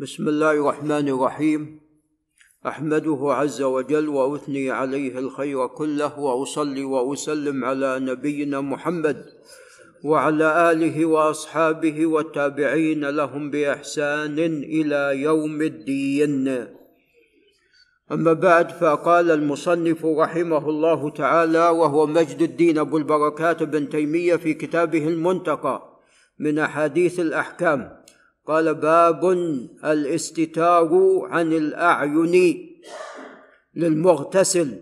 بسم الله الرحمن الرحيم. أحمده عز وجل وأثني عليه الخير كله وأصلي وأسلم على نبينا محمد وعلى آله وأصحابه والتابعين لهم بإحسان إلى يوم الدين. أما بعد فقال المصنف رحمه الله تعالى وهو مجد الدين أبو البركات بن تيمية في كتابه المنتقى من أحاديث الأحكام. قال باب الاستتار عن الأعين للمغتسل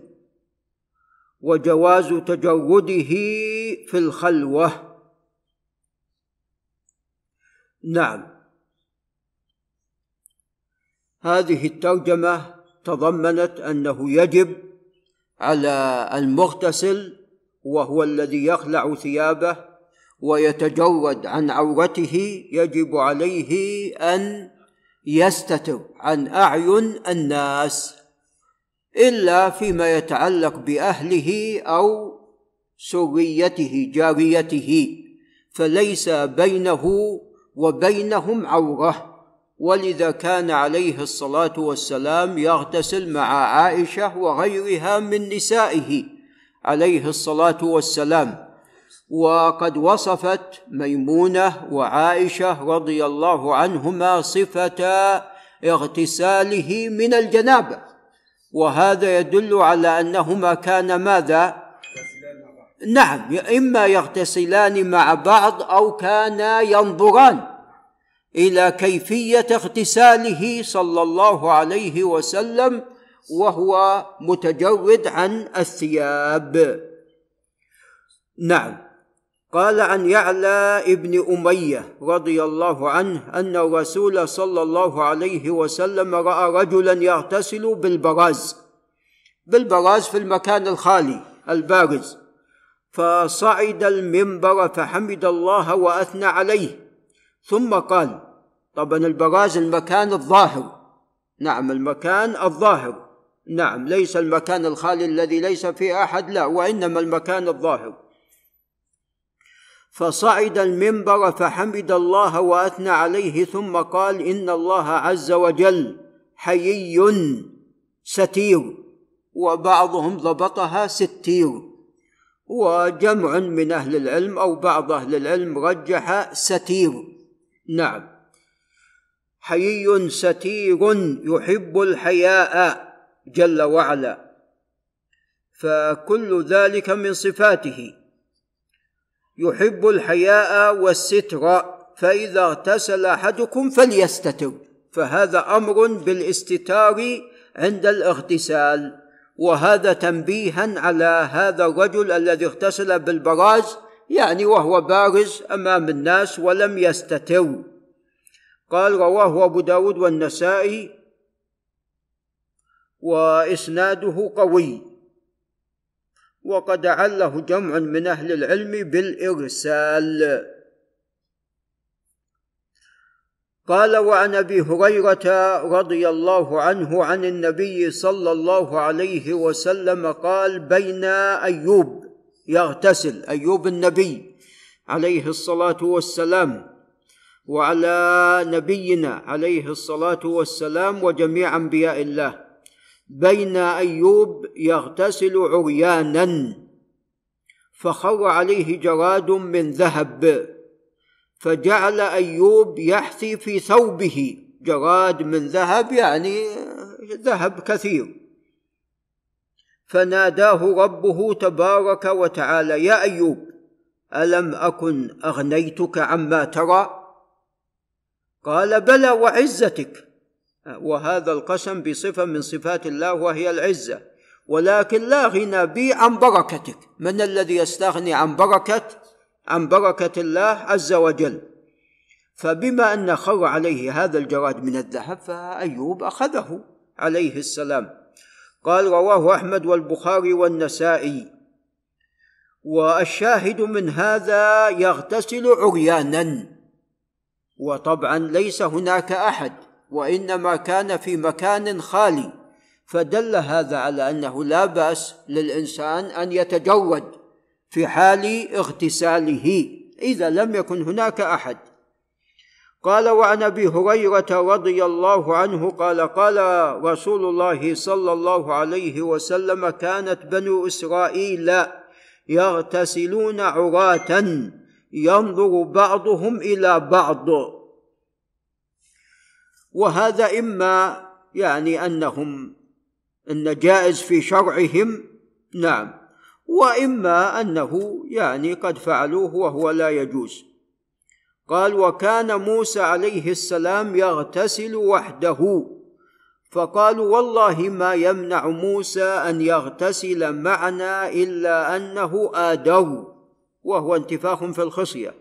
وجواز تجرده في الخلوة. نعم. هذه الترجمة تضمنت أنه يجب على المغتسل وهو الذي يخلع ثيابه ويتجرد عن عورته يجب عليه أن يستتر عن أعين الناس إلا فيما يتعلق بأهله أو سريته جاريته فليس بينه وبينهم عورة. ولذا كان عليه الصلاة والسلام يغتسل مع عائشة وغيرها من نسائه عليه الصلاة والسلام. وقد وصفت ميمونة وعائشة رضي الله عنهما صفة اغتساله من الجنابة. وهذا يدل على أنهما كان ماذا؟ نعم إما يغتسلان مع بعض أو كانا ينظران إلى كيفية اغتساله صلى الله عليه وسلم وهو متجرد عن الثياب. نعم. قال عن يعلى ابن أمية رضي الله عنه أن الرسول صلى الله عليه وسلم رأى رجلا يغتسل بالبراز بالبراز في المكان الخالي البارز. فصعد المنبر فحمد الله وأثنى عليه. ثم قال طبعا البراز المكان الظاهر. نعم المكان الظاهر. نعم ليس المكان الخالي الذي ليس فيه أحد لا وإنما المكان الظاهر. فصعد المنبر فحمد الله وأثنى عليه ثم قال إن الله عز وجل حيي ستير. وبعضهم ضبطها ستير. وجمع من أهل العلم أو بعض أهل العلم رجح ستير. نعم. حيي ستير يحب الحياء جل وعلا. فكل ذلك من صفاته. يحب الحياء والستر فإذا اغتسل أحدكم فليستتر. فهذا أمر بالاستتار عند الاغتسال. وهذا تنبيها على هذا الرجل الذي اغتسل بالبراز يعني وهو بارز أمام الناس ولم يستتر. قال رواه أبو داود والنسائي وإسناده قوي. وقد عله جمع من أهل العلم بالإرسال. قال وعن أبي هريرة رضي الله عنه عن النبي صلى الله عليه وسلم قال بين أيوب يغتسل أيوب النبي عليه الصلاة والسلام وعلى نبينا عليه الصلاة والسلام وجميع أنبياء الله. بين أيوب يغتسل عريانا فخر عليه جراد من ذهب فجعل أيوب يحثي في ثوبه. جراد من ذهب يعني ذهب كثير. فناداه ربه تبارك وتعالى يا أيوب ألم أكن أغنيتك عما ترى؟ قال بلى وعزتك. وهذا القسم بصفة من صفات الله وهي العزة. ولكن لا غنى بي عن بركتك. من الذي يستغني عن بركة؟ عن بركة الله عز وجل. فبما أن خر عليه هذا الجراد من الذهب فأيوب أخذه عليه السلام. قال رواه أحمد والبخاري والنسائي. والشاهد من هذا يغتسل عريانا. وطبعا ليس هناك أحد. وإنما كان في مكان خالي. فدل هذا على أنه لا بأس للإنسان أن يتجرد في حال اغتساله إذا لم يكن هناك أحد. قال وعن أبي هريرة رضي الله عنه قال قال رسول الله صلى الله عليه وسلم كانت بنو إسرائيل يغتسلون عراة ينظر بعضهم إلى بعض. وهذا إما يعني أنهم إن جائز في شرعهم نعم. وإما أنه يعني قد فعلوه وهو لا يجوز. قال وكان موسى عليه السلام يغتسل وحده. فقالوا والله ما يمنع موسى أن يغتسل معنا إلا أنه ادوا وهو انتفاخ في الخصية.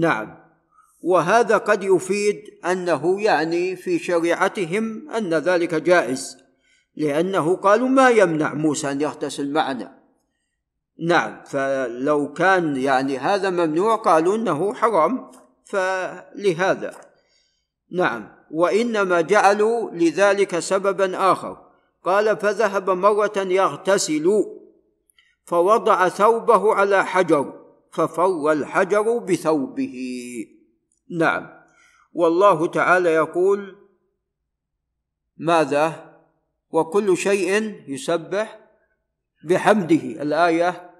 نعم. وهذا قد يفيد أنه يعني في شريعتهم أن ذلك جائز لأنه قالوا ما يمنع موسى أن يغتسل معنا. نعم فلو كان يعني هذا ممنوع قالوا إنه حرام فلهذا. نعم وإنما جعلوا لذلك سببا آخر. قال فذهب مرة يغتسل فوضع ثوبه على حجر ففر الحجر بثوبه. نعم. والله تعالى يقول ماذا؟ وكل شيء يسبح بحمده. الآية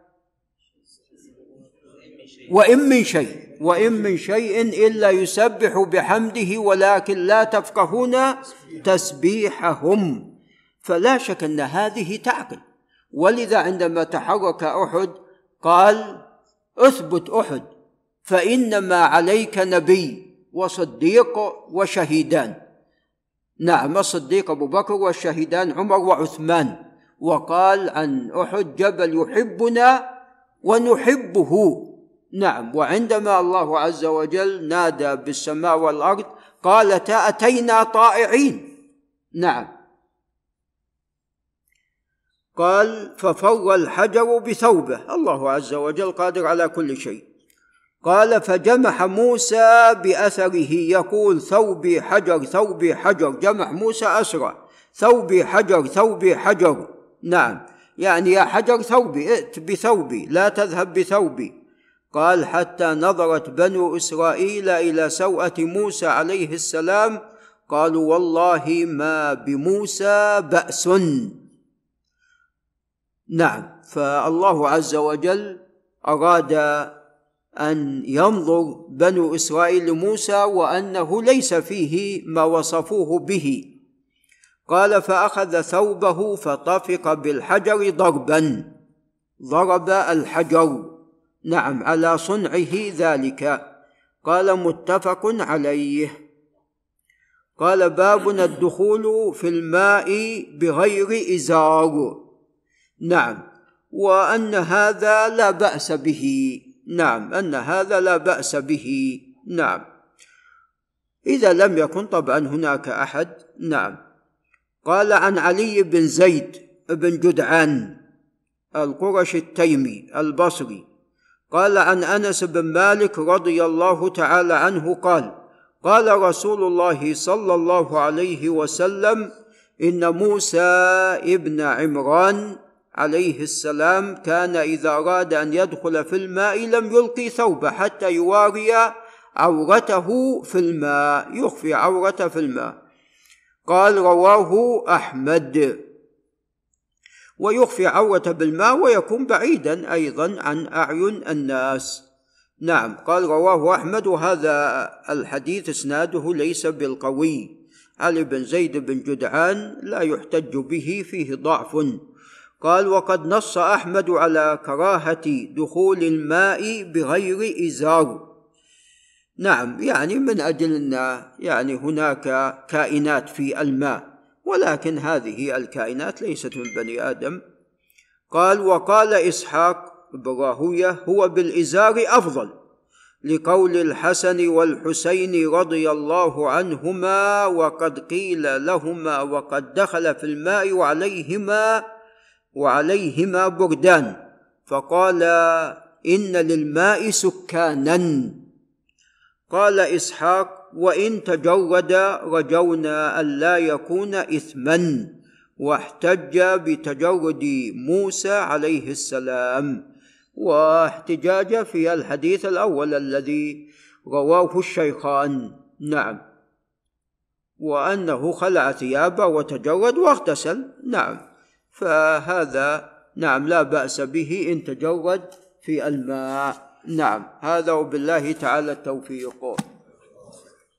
وإن من شيء وإن من شيء إلا يسبح بحمده ولكن لا تفقهون تسبيحهم. فلا شك أن هذه تعقل. ولذا عندما تحرك أحد قال اثبت أحد. فإنما عليك نبي وصديق وشهيدان. نعم الصديق أبو بكر والشهيدان عمر وعثمان. وقال عن أحد جبل يحبنا ونحبه. نعم وعندما الله عز وجل نادى بالسماء والأرض قالتا اتينا طائعين. نعم. قال ففر الحجر بثوبه. الله عز وجل قادر على كل شيء. قال فجمح موسى بأثره يقول ثوبي حجر ثوبي حجر. جمح موسى أسرع. ثوبي حجر ثوبي حجر. نعم. يعني يا حجر ثوبي ائت بثوبي لا تذهب بثوبي. قال حتى نظرت بنو إسرائيل إلى سوءة موسى عليه السلام قالوا والله ما بموسى بأس. نعم. فالله عز وجل أراد أن ينظر بنو إسرائيل لموسى وأنه ليس فيه ما وصفوه به. قال فأخذ ثوبه فطفق بالحجر ضربا. ضرب الحجر. نعم على صنعه ذلك. قال متفق عليه. قال بابنا الدخول في الماء بغير إزار. نعم وأن هذا لا بأس به. نعم أن هذا لا بأس به. نعم. إذا لم يكن طبعا هناك أحد. نعم. قال عن علي بن زيد بن جدعان القرش التيمي البصري. قال عن أنس بن مالك رضي الله تعالى عنه قال قال رسول الله صلى الله عليه وسلم إن موسى ابن عمران عليه السلام كان إذا أراد أن يدخل في الماء لم يلقي ثوبه حتى يواري عورته في الماء يخفي عورته في الماء. قال رواه أحمد. ويخفي عورته بالماء ويكون بعيدا أيضا عن أعين الناس. نعم قال رواه أحمد وهذا الحديث إسناده ليس بالقوي. علي بن زيد بن جدعان لا يحتج به فيه ضعف. قال وقد نص أحمد على كراهة دخول الماء بغير إزار. نعم يعني من أجل أن يعني هناك كائنات في الماء ولكن هذه الكائنات ليست من بني آدم. قال وقال إسحاق بن راهويه هو بالإزار أفضل لقول الحسن والحسين رضي الله عنهما وقد قيل لهما وقد دخل في الماء وعليهما وعليهما بردان فقال ان للماء سكانا. قال اسحاق وان تجرد رجونا الا يكون اثما. واحتج بتجرد موسى عليه السلام. واحتجاج في الحديث الأول الذي رواه الشيخان. نعم. وأنه خلع ثيابه وتجرد واغتسل. نعم. فهذا نعم لا بأس به إن تجرد في الماء. نعم هذا وبالله تعالى التوفيق.